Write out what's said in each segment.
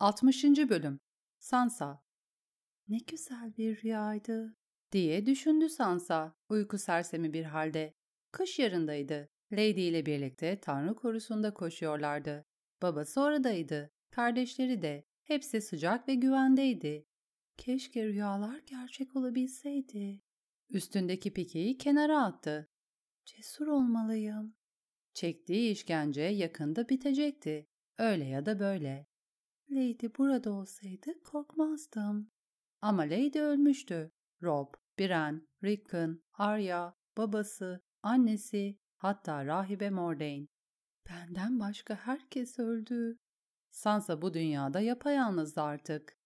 60. Bölüm Sansa Ne güzel bir rüyaydı diye düşündü Sansa uyku sersemi bir halde. Kış yarındaydı. Lady ile birlikte Tanrı korusunda koşuyorlardı. Babası oradaydı. Kardeşleri de. Hepsi sıcak ve güvendeydi. Keşke rüyalar gerçek olabilseydi. Üstündeki pikeyi kenara attı. Cesur olmalıyım. Çektiği işkence yakında bitecekti. Öyle ya da böyle. Lady burada olsaydı korkmazdım. Ama Lady ölmüştü. Rob, Biren, Rickon, Arya, babası, annesi, hatta rahibe Mordain. Benden başka herkes öldü. Sansa bu dünyada yapayalnızdı artık.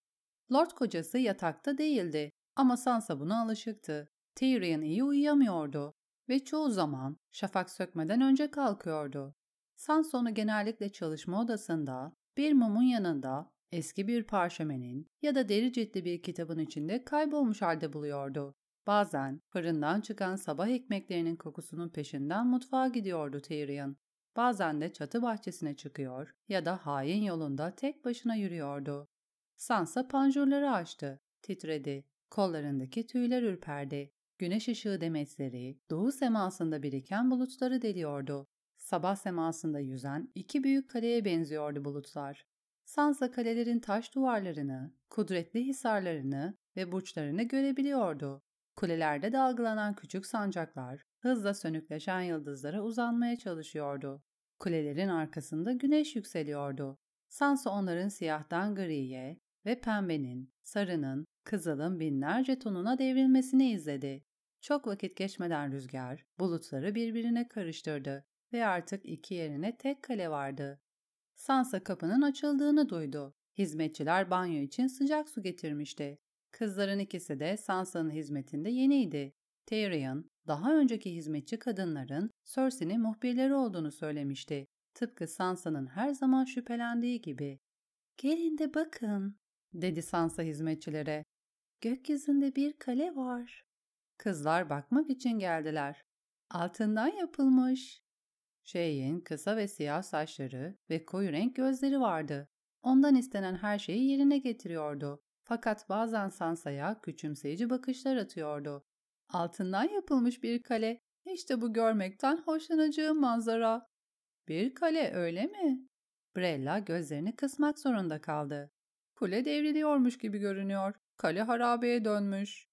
Lord kocası yatakta değildi ama Sansa buna alışıktı. Tyrion iyi uyuyamıyordu ve çoğu zaman şafak sökmeden önce kalkıyordu. Sansa onu genellikle çalışma odasında, bir mumun yanında, eski bir parşömenin ya da deri ciltli bir kitabın içinde kaybolmuş halde buluyordu. Bazen fırından çıkan sabah ekmeklerinin kokusunun peşinden mutfağa gidiyordu Tyrion. Bazen de çatı bahçesine çıkıyor ya da hain yolunda tek başına yürüyordu. Sansa panjurları açtı, titredi. Kollarındaki tüyler ürperdi. Güneş ışığı demetleri, doğu semasında biriken bulutları deliyordu. Sabah semasında yüzen iki büyük kaleye benziyordu bulutlar. Sansa kalelerin taş duvarlarını, kudretli hisarlarını ve burçlarını görebiliyordu. Kulelerde dalgalanan küçük sancaklar hızla sönükleşen yıldızlara uzanmaya çalışıyordu. Kulelerin arkasında güneş yükseliyordu. Sansa onların siyahtan griye ve pembenin, sarının, kızılın binlerce tonuna devrilmesini izledi. Çok vakit geçmeden rüzgar bulutları birbirine karıştırdı ve artık iki yerine tek kale vardı. Sansa kapının açıldığını duydu. Hizmetçiler banyo için sıcak su getirmişti. Kızların ikisi de Sansa'nın hizmetinde yeniydi. Tyrion, daha önceki hizmetçi kadınların Cersei'nin muhbirleri olduğunu söylemişti. Tıpkı Sansa'nın her zaman şüphelendiği gibi. ''Gelin de bakın'' dedi Sansa hizmetçilere. ''Gökyüzünde bir kale var.'' Kızlar bakmak için geldiler. Altından yapılmış. Şeyin kısa ve siyah saçları ve koyu renk gözleri vardı. Ondan istenen her şeyi yerine getiriyordu. Fakat bazen Sansa'ya küçümseyici bakışlar atıyordu. Altından yapılmış bir kale. İşte bu görmekten hoşlanacağım manzara. Bir kale öyle mi? Brella gözlerini kısmak zorunda kaldı. Kule devriliyormuş gibi görünüyor. Kale harabeye dönmüş.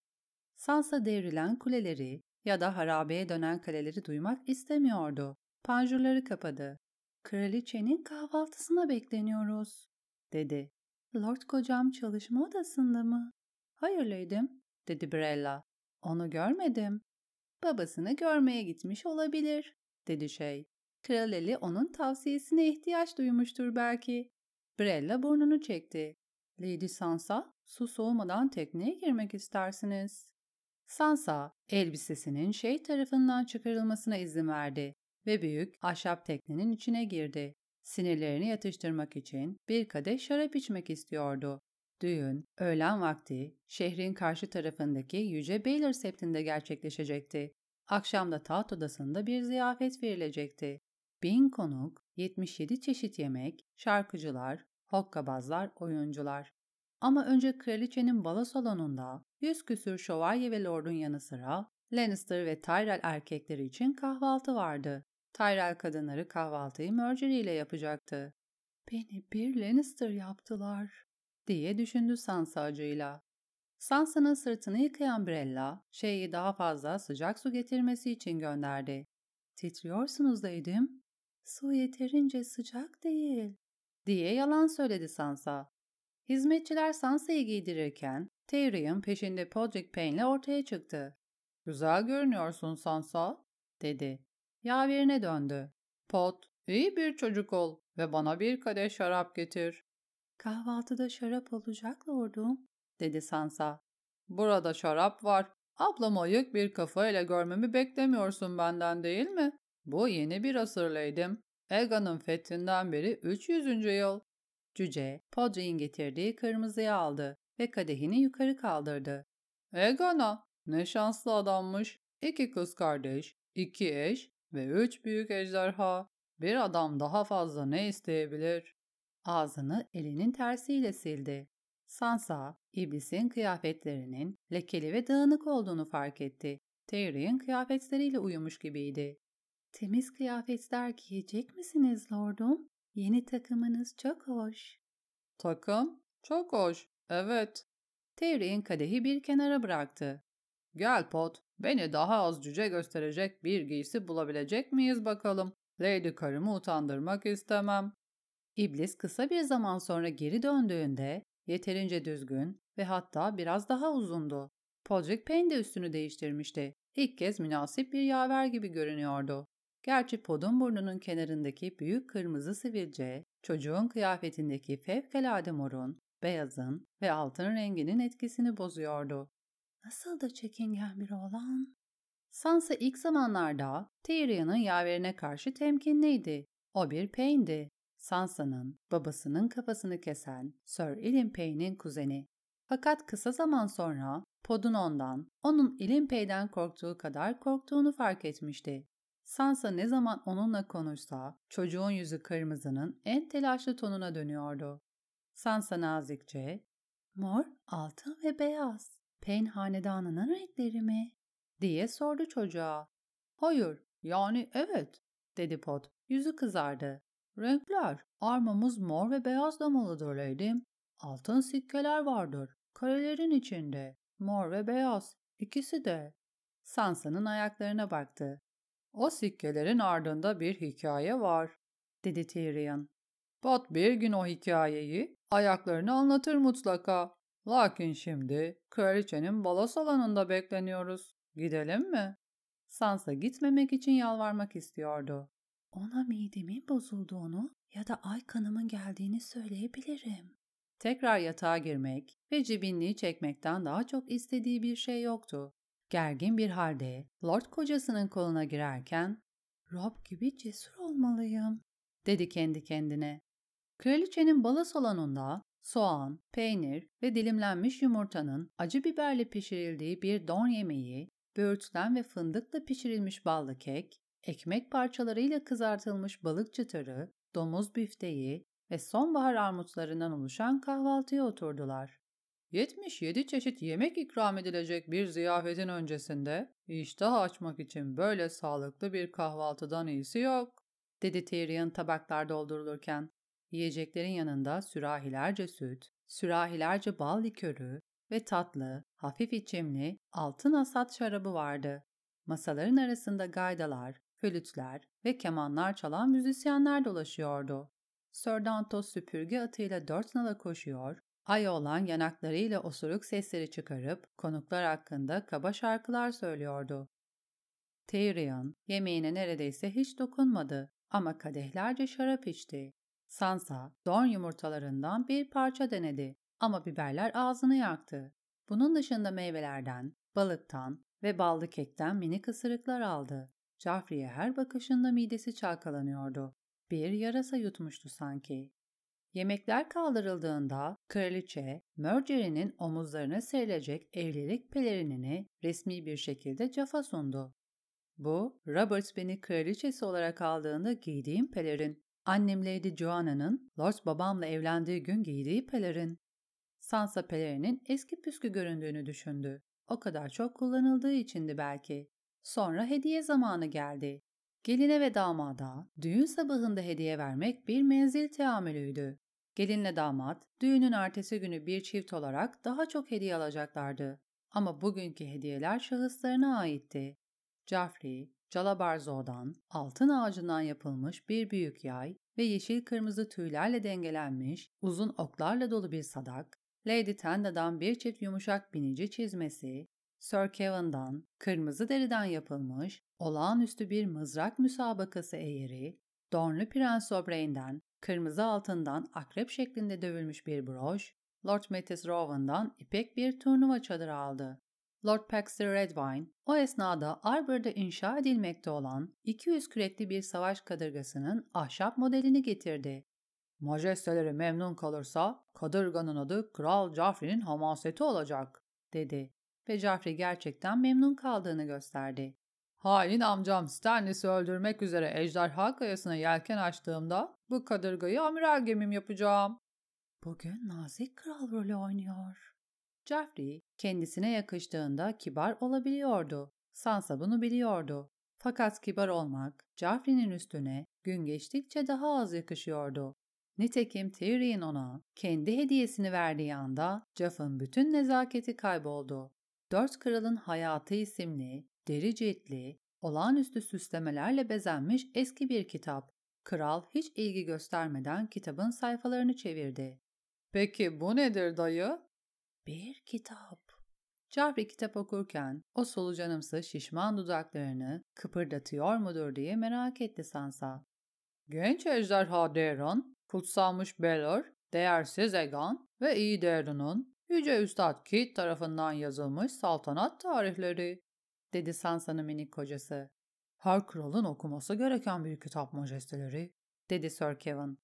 Sansa devrilen kuleleri ya da harabeye dönen kaleleri duymak istemiyordu. Panjurları kapadı. Kraliçenin kahvaltısına bekleniyoruz, dedi. Lord kocam çalışma odasında mı? Hayır Lady'm, dedi Brella. Onu görmedim. Babasını görmeye gitmiş olabilir, dedi şey. Kraleli onun tavsiyesine ihtiyaç duymuştur belki. Brella burnunu çekti. Lady Sansa, su soğumadan tekneye girmek istersiniz. Sansa, elbisesinin şey tarafından çıkarılmasına izin verdi ve büyük ahşap teknenin içine girdi. Sinirlerini yatıştırmak için bir kadeh şarap içmek istiyordu. Düğün, öğlen vakti, şehrin karşı tarafındaki Yüce Baylor septinde gerçekleşecekti. Akşamda taht odasında bir ziyafet verilecekti. Bin konuk, 77 çeşit yemek, şarkıcılar, hokkabazlar, oyuncular. Ama önce kraliçenin balo salonunda yüz küsür şövalye ve lordun yanı sıra Lannister ve Tyrell erkekleri için kahvaltı vardı. Tyrell kadınları kahvaltıyı Marjorie ile yapacaktı. Beni bir Lannister yaptılar diye düşündü Sansa acıyla. Sansa'nın sırtını yıkayan Brella, şeyi daha fazla sıcak su getirmesi için gönderdi. Titriyorsunuz deydim. Su yeterince sıcak değil, diye yalan söyledi Sansa. Hizmetçiler Sansa'yı giydirirken Tyrion peşinde Podrick Payne'le ortaya çıktı. ''Güzel görünüyorsun Sansa'' dedi. Yaverine döndü. ''Pot, iyi bir çocuk ol ve bana bir kadeh şarap getir.'' ''Kahvaltıda şarap olacak lordum'' dedi Sansa. ''Burada şarap var. Ablam ayık bir kafayla görmemi beklemiyorsun benden değil mi? Bu yeni bir asırlıydım. Ega'nın fethinden beri 300. yıl. Cüce, Podrick'in getirdiği kırmızıyı aldı ve kadehini yukarı kaldırdı. Egana, ne şanslı adammış. İki kız kardeş, iki eş ve üç büyük ejderha. Bir adam daha fazla ne isteyebilir? Ağzını elinin tersiyle sildi. Sansa, iblisin kıyafetlerinin lekeli ve dağınık olduğunu fark etti. Tyrion kıyafetleriyle uyumuş gibiydi. Temiz kıyafetler giyecek misiniz lordum? Yeni takımınız çok hoş. Takım? Çok hoş. Evet. Tyrion kadehi bir kenara bıraktı. Gel Pot, beni daha az cüce gösterecek bir giysi bulabilecek miyiz bakalım. Lady karımı utandırmak istemem. İblis kısa bir zaman sonra geri döndüğünde yeterince düzgün ve hatta biraz daha uzundu. Podrick Payne de üstünü değiştirmişti. İlk kez münasip bir yaver gibi görünüyordu. Gerçi podun burnunun kenarındaki büyük kırmızı sivilce, çocuğun kıyafetindeki fevkalade morun, beyazın ve altın renginin etkisini bozuyordu. Nasıl da çekingen bir oğlan. Sansa ilk zamanlarda Tyrion'un yaverine karşı temkinliydi. O bir Payne'di. Sansa'nın babasının kafasını kesen Sir Ilyn Payne'in kuzeni. Fakat kısa zaman sonra Pod'un ondan, onun Ilyn Payne'den korktuğu kadar korktuğunu fark etmişti. Sansa ne zaman onunla konuşsa çocuğun yüzü kırmızının en telaşlı tonuna dönüyordu. Sansa nazikçe, ''Mor, altın ve beyaz, Pen hanedanının renkleri mi?'' diye sordu çocuğa. ''Hayır, yani evet.'' dedi Pot. Yüzü kızardı. ''Renkler, armamız mor ve beyaz damalıdır leydim. Altın sikkeler vardır, karelerin içinde. Mor ve beyaz, ikisi de.'' Sansa'nın ayaklarına baktı. O sikkelerin ardında bir hikaye var, dedi Tyrion. Pot bir gün o hikayeyi ayaklarını anlatır mutlaka. Lakin şimdi kraliçenin balo salonunda bekleniyoruz. Gidelim mi? Sansa gitmemek için yalvarmak istiyordu. Ona midemin bozulduğunu ya da ay kanımın geldiğini söyleyebilirim. Tekrar yatağa girmek ve cibinliği çekmekten daha çok istediği bir şey yoktu. Gergin bir halde Lord kocasının koluna girerken ''Rob gibi cesur olmalıyım.'' dedi kendi kendine. Kraliçenin bala salonunda soğan, peynir ve dilimlenmiş yumurtanın acı biberle pişirildiği bir don yemeği, böğürtlen ve fındıkla pişirilmiş ballı kek, ekmek parçalarıyla kızartılmış balık çıtırı, domuz büfteği ve sonbahar armutlarından oluşan kahvaltıya oturdular. 77 çeşit yemek ikram edilecek bir ziyafetin öncesinde iştah açmak için böyle sağlıklı bir kahvaltıdan iyisi yok, dedi Tyrion tabaklar doldurulurken. Yiyeceklerin yanında sürahilerce süt, sürahilerce bal likörü ve tatlı, hafif içimli altın asat şarabı vardı. Masaların arasında gaydalar, flütler ve kemanlar çalan müzisyenler dolaşıyordu. Sir Dantos süpürge atıyla dört nala koşuyor, ay olan yanaklarıyla osuruk sesleri çıkarıp konuklar hakkında kaba şarkılar söylüyordu. Tyrion yemeğine neredeyse hiç dokunmadı ama kadehlerce şarap içti. Sansa don yumurtalarından bir parça denedi ama biberler ağzını yaktı. Bunun dışında meyvelerden, balıktan ve ballı kekten minik ısırıklar aldı. Joffrey'e her bakışında midesi çalkalanıyordu. Bir yarasa yutmuştu sanki. Yemekler kaldırıldığında kraliçe, Mercury'nin omuzlarına serilecek evlilik pelerinini resmi bir şekilde Cafa sundu. Bu, Robert beni kraliçesi olarak aldığında giydiğim pelerin. Annem Lady Joanna'nın Lord babamla evlendiği gün giydiği pelerin. Sansa pelerinin eski püskü göründüğünü düşündü. O kadar çok kullanıldığı içindi belki. Sonra hediye zamanı geldi. Geline ve damada düğün sabahında hediye vermek bir menzil teamülüydü. Gelinle damat düğünün ertesi günü bir çift olarak daha çok hediye alacaklardı. Ama bugünkü hediyeler şahıslarına aitti. Joffrey, Calabarzo'dan, altın ağacından yapılmış bir büyük yay ve yeşil kırmızı tüylerle dengelenmiş, uzun oklarla dolu bir sadak, Lady Tenda'dan bir çift yumuşak binici çizmesi, Sir Kevin'dan kırmızı deriden yapılmış, olağanüstü bir mızrak müsabakası eğri, Dornlu Prens Oberyn'den kırmızı altından akrep şeklinde dövülmüş bir broş, Lord Mattis Rowan'dan ipek bir turnuva çadırı aldı. Lord Paxter Redwine o esnada Arbor'da inşa edilmekte olan 200 kürekli bir savaş kadırgasının ahşap modelini getirdi. Majesteleri memnun kalırsa kadırganın adı Kral Joffrey'nin hamaseti olacak, dedi ve Joffrey gerçekten memnun kaldığını gösterdi. Hain amcam Stannis'i öldürmek üzere ejderha kayasına yelken açtığımda Bu kadırgayı amiral gemim yapacağım. Bugün nazik kral rolü oynuyor. Joffrey kendisine yakıştığında kibar olabiliyordu. Sansa bunu biliyordu. Fakat kibar olmak Joffrey'nin üstüne gün geçtikçe daha az yakışıyordu. Nitekim Tyrion ona kendi hediyesini verdiği anda Joff'un bütün nezaketi kayboldu. Dört Kralın Hayatı isimli, deri ciltli, olağanüstü süslemelerle bezenmiş eski bir kitap. Kral hiç ilgi göstermeden kitabın sayfalarını çevirdi. Peki bu nedir dayı? Bir kitap. Joffrey kitap okurken o solucanımsı şişman dudaklarını kıpırdatıyor mudur diye merak etti Sansa. Genç ejderha Daeron, kutsanmış Belor, değersiz Egan ve iyi Daeron'un Yüce Üstad Kit tarafından yazılmış saltanat tarihleri, dedi Sansa'nın minik kocası. Her kralın okuması gereken bir kitap majesteleri, dedi Sir Kevin.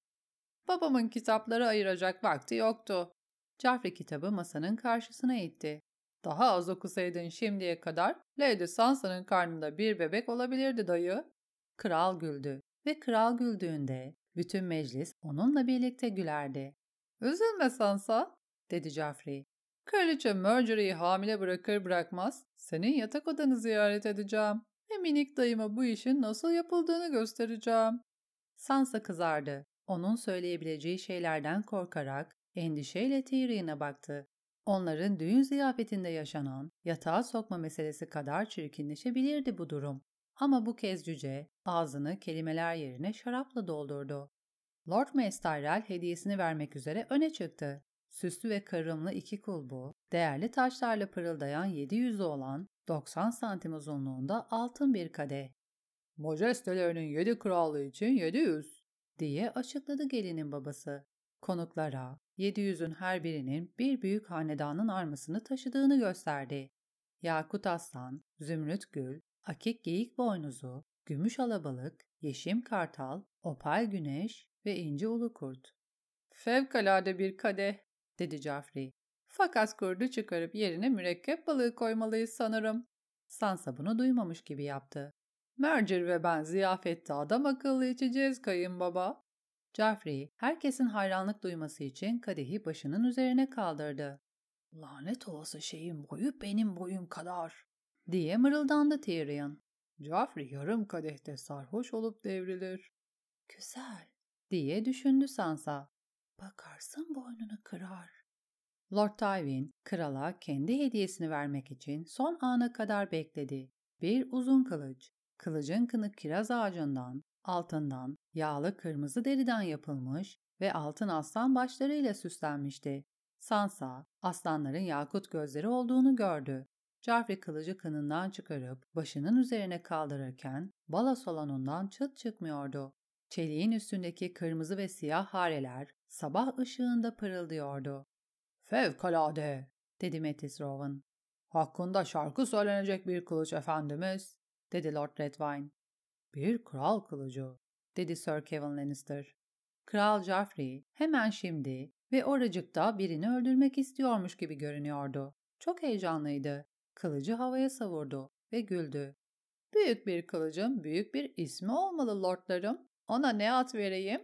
Babamın kitapları ayıracak vakti yoktu. Joffrey kitabı masanın karşısına itti. Daha az okusaydın şimdiye kadar Lady Sansa'nın karnında bir bebek olabilirdi dayı. Kral güldü ve kral güldüğünde bütün meclis onunla birlikte gülerdi. Üzülme Sansa, dedi Joffrey. Kraliçe Marjorie'yi hamile bırakır bırakmaz senin yatak odanı ziyaret edeceğim ve minik dayıma bu işin nasıl yapıldığını göstereceğim. Sansa kızardı. Onun söyleyebileceği şeylerden korkarak endişeyle Tyrion'a baktı. Onların düğün ziyafetinde yaşanan yatağa sokma meselesi kadar çirkinleşebilirdi bu durum. Ama bu kez cüce ağzını kelimeler yerine şarapla doldurdu. Lord Mace hediyesini vermek üzere öne çıktı. Süslü ve karımlı iki kulbu, değerli taşlarla pırıldayan yedi yüzü olan 90 santim uzunluğunda altın bir kadeh. Majestelerinin yedi kralı için yedi yüz, diye açıkladı gelinin babası. Konuklara, yedi yüzün her birinin bir büyük hanedanın armasını taşıdığını gösterdi. Yakut aslan, zümrüt gül, akik geyik boynuzu, gümüş alabalık, yeşim kartal, opal güneş ve inci ulu kurt. Fevkalade bir kadeh, dedi Joffrey. Fakat kurdu çıkarıp yerine mürekkep balığı koymalıyız sanırım. Sansa bunu duymamış gibi yaptı. Mercer ve ben ziyafette adam akıllı içeceğiz kayınbaba. Joffrey, herkesin hayranlık duyması için kadehi başının üzerine kaldırdı. Lanet olası şeyin boyu benim boyum kadar, diye mırıldandı Tyrion. Joffrey yarım kadehte sarhoş olup devrilir. Güzel, diye düşündü Sansa. Bakarsın boynunu kırar. Lord Tywin, krala kendi hediyesini vermek için son ana kadar bekledi. Bir uzun kılıç, kılıcın kınık kiraz ağacından, altından, yağlı kırmızı deriden yapılmış ve altın aslan başlarıyla süslenmişti. Sansa, aslanların yakut gözleri olduğunu gördü. Joffrey kılıcı kınından çıkarıp başının üzerine kaldırırken bala salonundan çıt çıkmıyordu. Çeliğin üstündeki kırmızı ve siyah hareler sabah ışığında pırıldıyordu. Fevkalade, dedi Metis Rowan. Hakkında şarkı söylenecek bir kılıç efendimiz, dedi Lord Redwine. Bir kral kılıcı, dedi Sir Kevin Lannister. Kral Joffrey hemen şimdi ve oracıkta birini öldürmek istiyormuş gibi görünüyordu. Çok heyecanlıydı. Kılıcı havaya savurdu ve güldü. Büyük bir kılıcın büyük bir ismi olmalı lordlarım. Ona ne at vereyim?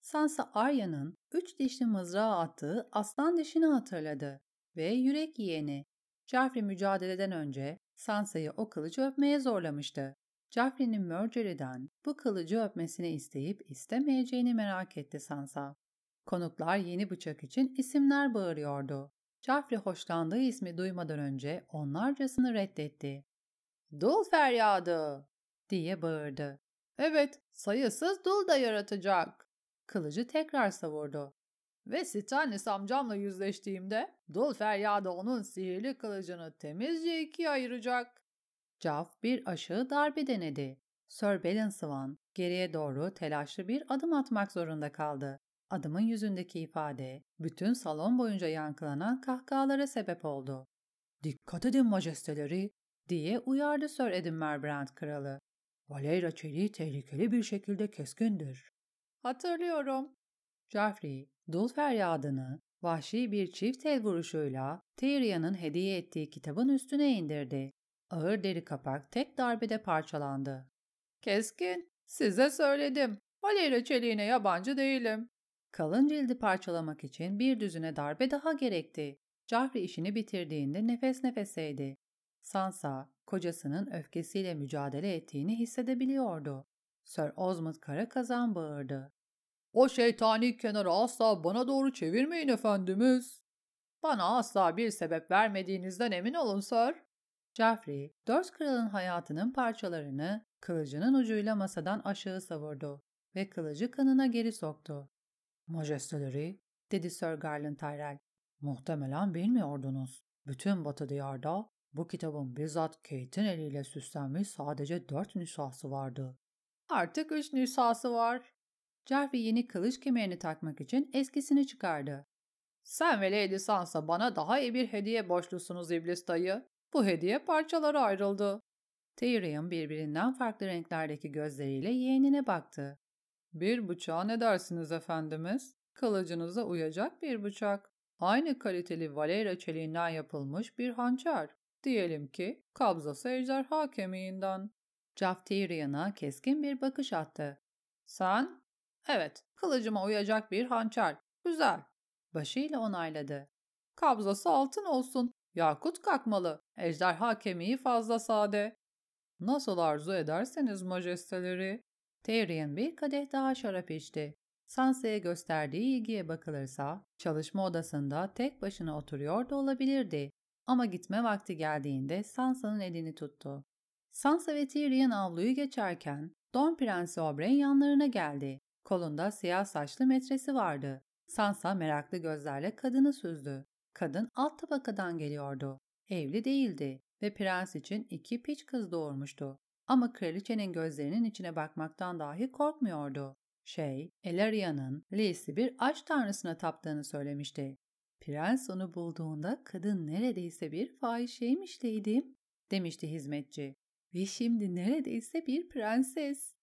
Sansa Arya'nın üç dişli mızrağı attığı aslan dişini hatırladı ve yürek yiyeni. Joffrey mücadeleden önce Sansa'yı o kılıcı öpmeye zorlamıştı. Joffrey'nin Marjorie'den bu kılıcı öpmesini isteyip istemeyeceğini merak etti Sansa. Konuklar yeni bıçak için isimler bağırıyordu. Joffrey hoşlandığı ismi duymadan önce onlarcasını reddetti. Dul feryadı diye bağırdı. Evet, sayısız dul da yaratacak. Kılıcı tekrar savurdu. Ve Stannis amcamla yüzleştiğimde dul feryadı onun sihirli kılıcını temizce ikiye ayıracak. Jaff bir aşağı darbe denedi. Sir Bellenswan geriye doğru telaşlı bir adım atmak zorunda kaldı. Adımın yüzündeki ifade bütün salon boyunca yankılanan kahkahalara sebep oldu. ''Dikkat edin majesteleri!'' diye uyardı Sir Edmure Brand kralı. ''Valeyra çeliği tehlikeli bir şekilde keskindir.'' ''Hatırlıyorum.'' Joffrey, dul feryadını vahşi bir çift el vuruşuyla Tyrion'un hediye ettiği kitabın üstüne indirdi. Ağır deri kapak tek darbede parçalandı. ''Keskin, size söyledim. Valera çeliğine yabancı değilim. Kalın cildi parçalamak için bir düzine darbe daha gerekti. Joffrey işini bitirdiğinde nefes nefeseydi. Sansa, kocasının öfkesiyle mücadele ettiğini hissedebiliyordu. Sir Osmond kara kazan bağırdı. O şeytani kenarı asla bana doğru çevirmeyin efendimiz. Bana asla bir sebep vermediğinizden emin olun sir. Joffrey, dört kralın hayatının parçalarını kılıcının ucuyla masadan aşağı savurdu ve kılıcı kanına geri soktu. Majesteleri, dedi Sir Garland Tyrell, muhtemelen bilmiyordunuz. Bütün Batı diyarda bu kitabın bizzat Kate'in eliyle süslenmiş sadece dört nüshası vardı. Artık üç nüshası var. Joffrey yeni kılıç kemerini takmak için eskisini çıkardı. Sen ve Lady Sansa bana daha iyi bir hediye borçlusunuz iblis dayı. Bu hediye parçalara ayrıldı. Tyrion birbirinden farklı renklerdeki gözleriyle yeğenine baktı. Bir bıçağa ne dersiniz efendimiz? Kılıcınıza uyacak bir bıçak. Aynı kaliteli Valera çeliğinden yapılmış bir hançer. Diyelim ki kabzası ejderha kemiğinden. Jaff Tyrion'a keskin bir bakış attı. Sen? Evet, kılıcıma uyacak bir hançer. Güzel. Başıyla onayladı. Kabzası altın olsun. Yakut kakmalı. Ejderha kemiği fazla sade. Nasıl arzu ederseniz majesteleri. Tyrion bir kadeh daha şarap içti. Sansa'ya gösterdiği ilgiye bakılırsa çalışma odasında tek başına oturuyor da olabilirdi. Ama gitme vakti geldiğinde Sansa'nın elini tuttu. Sansa ve Tyrion avluyu geçerken Don Prensi Oberyn yanlarına geldi. Kolunda siyah saçlı metresi vardı. Sansa meraklı gözlerle kadını süzdü. Kadın alt tabakadan geliyordu. Evli değildi ve prens için iki piç kız doğurmuştu. Ama kraliçenin gözlerinin içine bakmaktan dahi korkmuyordu. Şey, Elaria'nın Lys'i bir aç tanrısına taptığını söylemişti. Prens onu bulduğunda kadın neredeyse bir fahişeymiş Lady'm, demişti hizmetçi. Ve şimdi neredeyse bir prenses.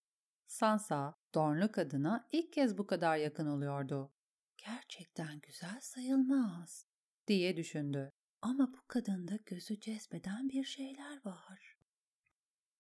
Sansa, Dornlu kadına ilk kez bu kadar yakın oluyordu. Gerçekten güzel sayılmaz, diye düşündü. Ama bu kadında gözü cezbeden bir şeyler var.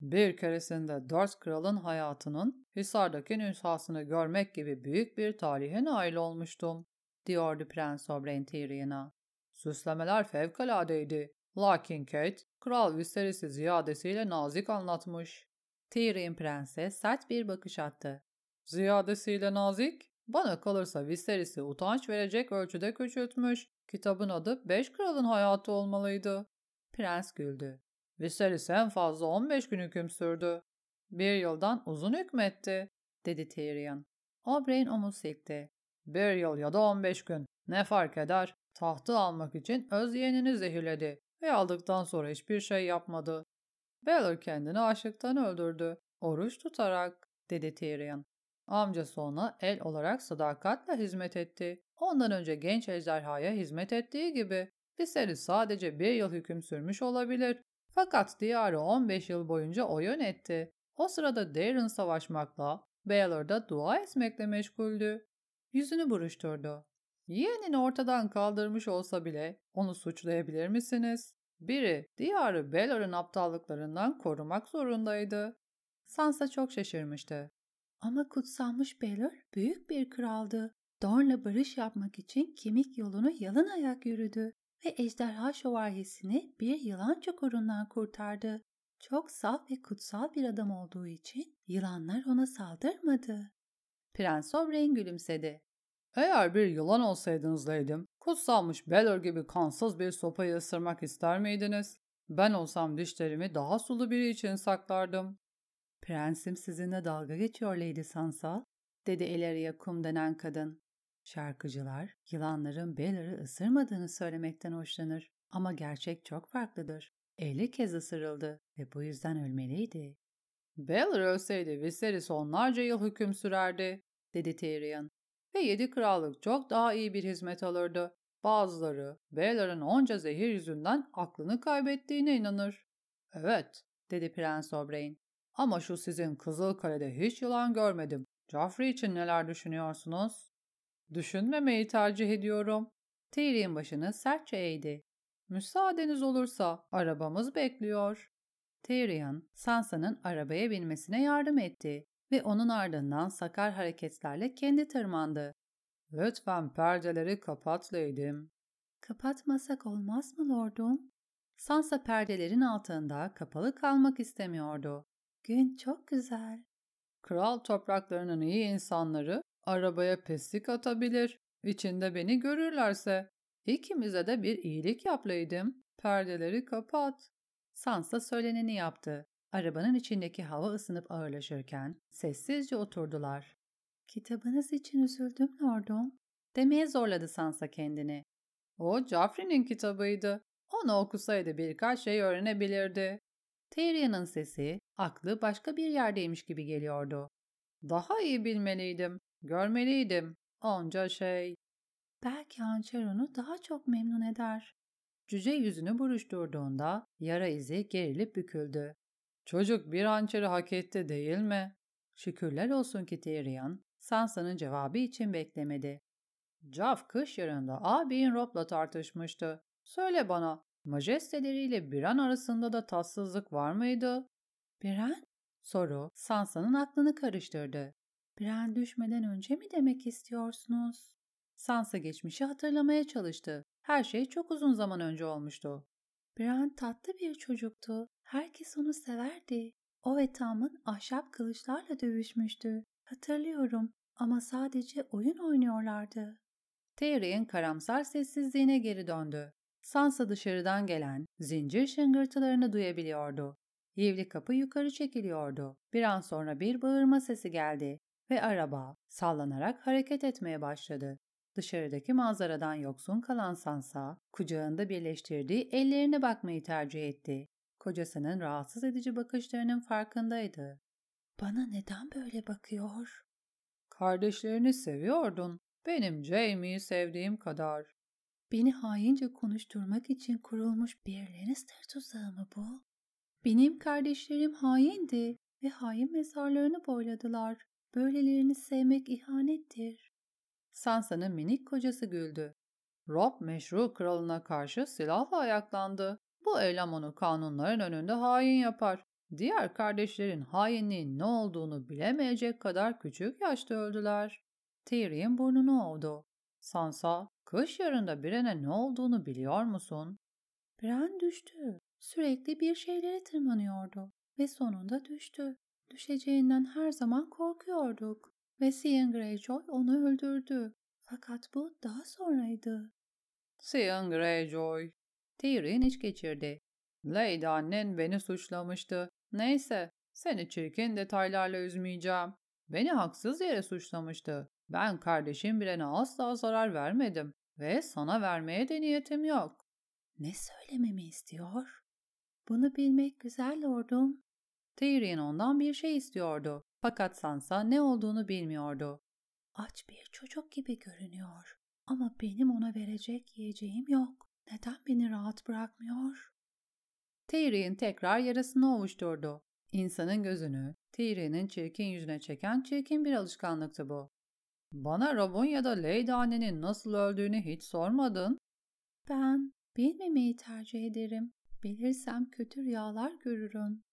Bir keresinde dört kralın hayatının Hisar'daki nüshasını görmek gibi büyük bir tarihe nail olmuştum, diyordu Prens Oberyn Tyrion'a. Süslemeler fevkaladeydi. Lakin Kate, Kral Viserys'i ziyadesiyle nazik anlatmış. Tyrion Prens'e sert bir bakış attı. Ziyadesiyle nazik? Bana kalırsa Viserys'i utanç verecek ölçüde küçültmüş. Kitabın adı Beş Kralın Hayatı olmalıydı. Prens güldü. Viserys en fazla 15 gün hüküm sürdü. Bir yıldan uzun hükmetti, dedi Tyrion. Oberyn omuz silkti. Bir yıl ya da 15 gün. Ne fark eder? Tahtı almak için öz yeğenini zehirledi ve aldıktan sonra hiçbir şey yapmadı. Baelor kendini aşıktan öldürdü. Oruç tutarak, dedi Tyrion. Amcası ona el olarak sadakatle hizmet etti. Ondan önce genç ejderhaya hizmet ettiği gibi. Viserys sadece bir yıl hüküm sürmüş olabilir. Fakat diyarı 15 yıl boyunca o yönetti. O sırada Daeron savaşmakla, Baelor da dua etmekle meşguldü. Yüzünü buruşturdu. Yeğenini ortadan kaldırmış olsa bile onu suçlayabilir misiniz? Biri diyarı Baelor'un aptallıklarından korumak zorundaydı. Sansa çok şaşırmıştı. Ama kutsanmış Baelor büyük bir kraldı. Dorn'la barış yapmak için kemik yolunu yalın ayak yürüdü ve ejderha şövalyesini bir yılan çukurundan kurtardı. Çok saf ve kutsal bir adam olduğu için yılanlar ona saldırmadı. Prens Oberyn gülümsedi. Eğer bir yılan olsaydınız Lady'm, kutsalmış Belor gibi kansız bir sopayı ısırmak ister miydiniz? Ben olsam dişlerimi daha sulu biri için saklardım. Prensim sizinle dalga geçiyor Lady Sansa, dedi Elaria Kum denen kadın. Şarkıcılar, yılanların Belor'ı ısırmadığını söylemekten hoşlanır. Ama gerçek çok farklıdır. 50 kez ısırıldı ve bu yüzden ölmeliydi. Baelor ölseydi Viserys onlarca yıl hüküm sürerdi, dedi Tyrion. Ve yedi krallık çok daha iyi bir hizmet alırdı. Bazıları Baelor'un onca zehir yüzünden aklını kaybettiğine inanır. Evet, dedi Prens Oberyn. Ama şu sizin Kızıl Kale'de hiç yılan görmedim. Joffrey için neler düşünüyorsunuz? Düşünmemeyi tercih ediyorum. Tyrion başını sertçe eğdi. Müsaadeniz olursa arabamız bekliyor. Tyrion, Sansa'nın arabaya binmesine yardım etti. ve onun ardından sakar hareketlerle kendi tırmandı. Lütfen perdeleri kapat Lady'm. Kapatmasak olmaz mı lordum? Sansa perdelerin altında kapalı kalmak istemiyordu. Gün çok güzel. Kral topraklarının iyi insanları arabaya pislik atabilir. İçinde beni görürlerse. İkimize de bir iyilik yap Lady'm. Perdeleri kapat. Sansa söyleneni yaptı. Arabanın içindeki hava ısınıp ağırlaşırken sessizce oturdular. Kitabınız için üzüldüm lordum. Demeye zorladı Sansa kendini. O Joffrey'nin kitabıydı. Onu okusaydı birkaç şey öğrenebilirdi. Tyrion'un sesi, aklı başka bir yerdeymiş gibi geliyordu. Daha iyi bilmeliydim, görmeliydim. Onca şey. Belki hançer onu daha çok memnun eder. Cüce yüzünü buruşturduğunda yara izi gerilip büküldü. Çocuk bir hançeri hak etti değil mi? Şükürler olsun ki Tyrion, Sansa'nın cevabı için beklemedi. Jaff kış yarında ağabeyin Rob'la tartışmıştı. Söyle bana, majesteleriyle Biran arasında da tatsızlık var mıydı? Biran? Soru Sansa'nın aklını karıştırdı. Biran düşmeden önce mi demek istiyorsunuz? Sansa geçmişi hatırlamaya çalıştı. Her şey çok uzun zaman önce olmuştu. Bran tatlı bir çocuktu. Herkes onu severdi. O ve Tam'ın ahşap kılıçlarla dövüşmüştü. Hatırlıyorum ama sadece oyun oynuyorlardı. Tyrion karamsar sessizliğine geri döndü. Sansa dışarıdan gelen zincir şıngırtılarını duyabiliyordu. Yivli kapı yukarı çekiliyordu. Bir an sonra bir bağırma sesi geldi ve araba sallanarak hareket etmeye başladı. Dışarıdaki manzaradan yoksun kalan Sansa, kucağında birleştirdiği ellerine bakmayı tercih etti. Kocasının rahatsız edici bakışlarının farkındaydı. Bana neden böyle bakıyor? Kardeşlerini seviyordun. Benim Jamie'yi sevdiğim kadar. Beni haince konuşturmak için kurulmuş bir Lannister tuzağı mı bu? Benim kardeşlerim haindi ve hain mezarlarını boyladılar. Böylelerini sevmek ihanettir. Sansa'nın minik kocası güldü. Rob meşru kralına karşı silahla ayaklandı. Bu eylem onu kanunların önünde hain yapar. Diğer kardeşlerin hainliğin ne olduğunu bilemeyecek kadar küçük yaşta öldüler. Tyrion burnunu ovdu. Sansa, kış yarında Brienne'e ne olduğunu biliyor musun? Bran düştü. Sürekli bir şeylere tırmanıyordu ve sonunda düştü. Düşeceğinden her zaman korkuyorduk ve Theon Greyjoy onu öldürdü. Fakat bu daha sonraydı. Theon Greyjoy. Tyrion iç geçirdi. Lady annen beni suçlamıştı. Neyse, seni çirkin detaylarla üzmeyeceğim. Beni haksız yere suçlamıştı. Ben kardeşim birine asla zarar vermedim ve sana vermeye de niyetim yok. Ne söylememi istiyor? Bunu bilmek güzel lordum. Tyrion ondan bir şey istiyordu. Fakat Sansa ne olduğunu bilmiyordu. Aç bir çocuk gibi görünüyor. Ama benim ona verecek yiyeceğim yok. Neden beni rahat bırakmıyor? Tyrion'un tekrar yarasını ovuşturdu. İnsanın gözünü Tyrion'un çirkin yüzüne çeken çirkin bir alışkanlıktı bu. Bana Rob'un ya da Lady annenin nasıl öldüğünü hiç sormadın. Ben bilmemeyi tercih ederim. Bilirsem kötü rüyalar görürüm.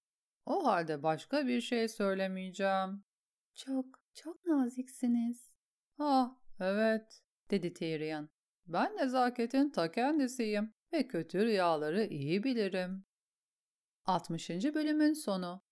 O halde başka bir şey söylemeyeceğim. Çok, çok naziksiniz. Ah, evet, dedi Tyrion. Ben nezaketin ta kendisiyim ve kötü rüyaları iyi bilirim. 60. bölümün sonu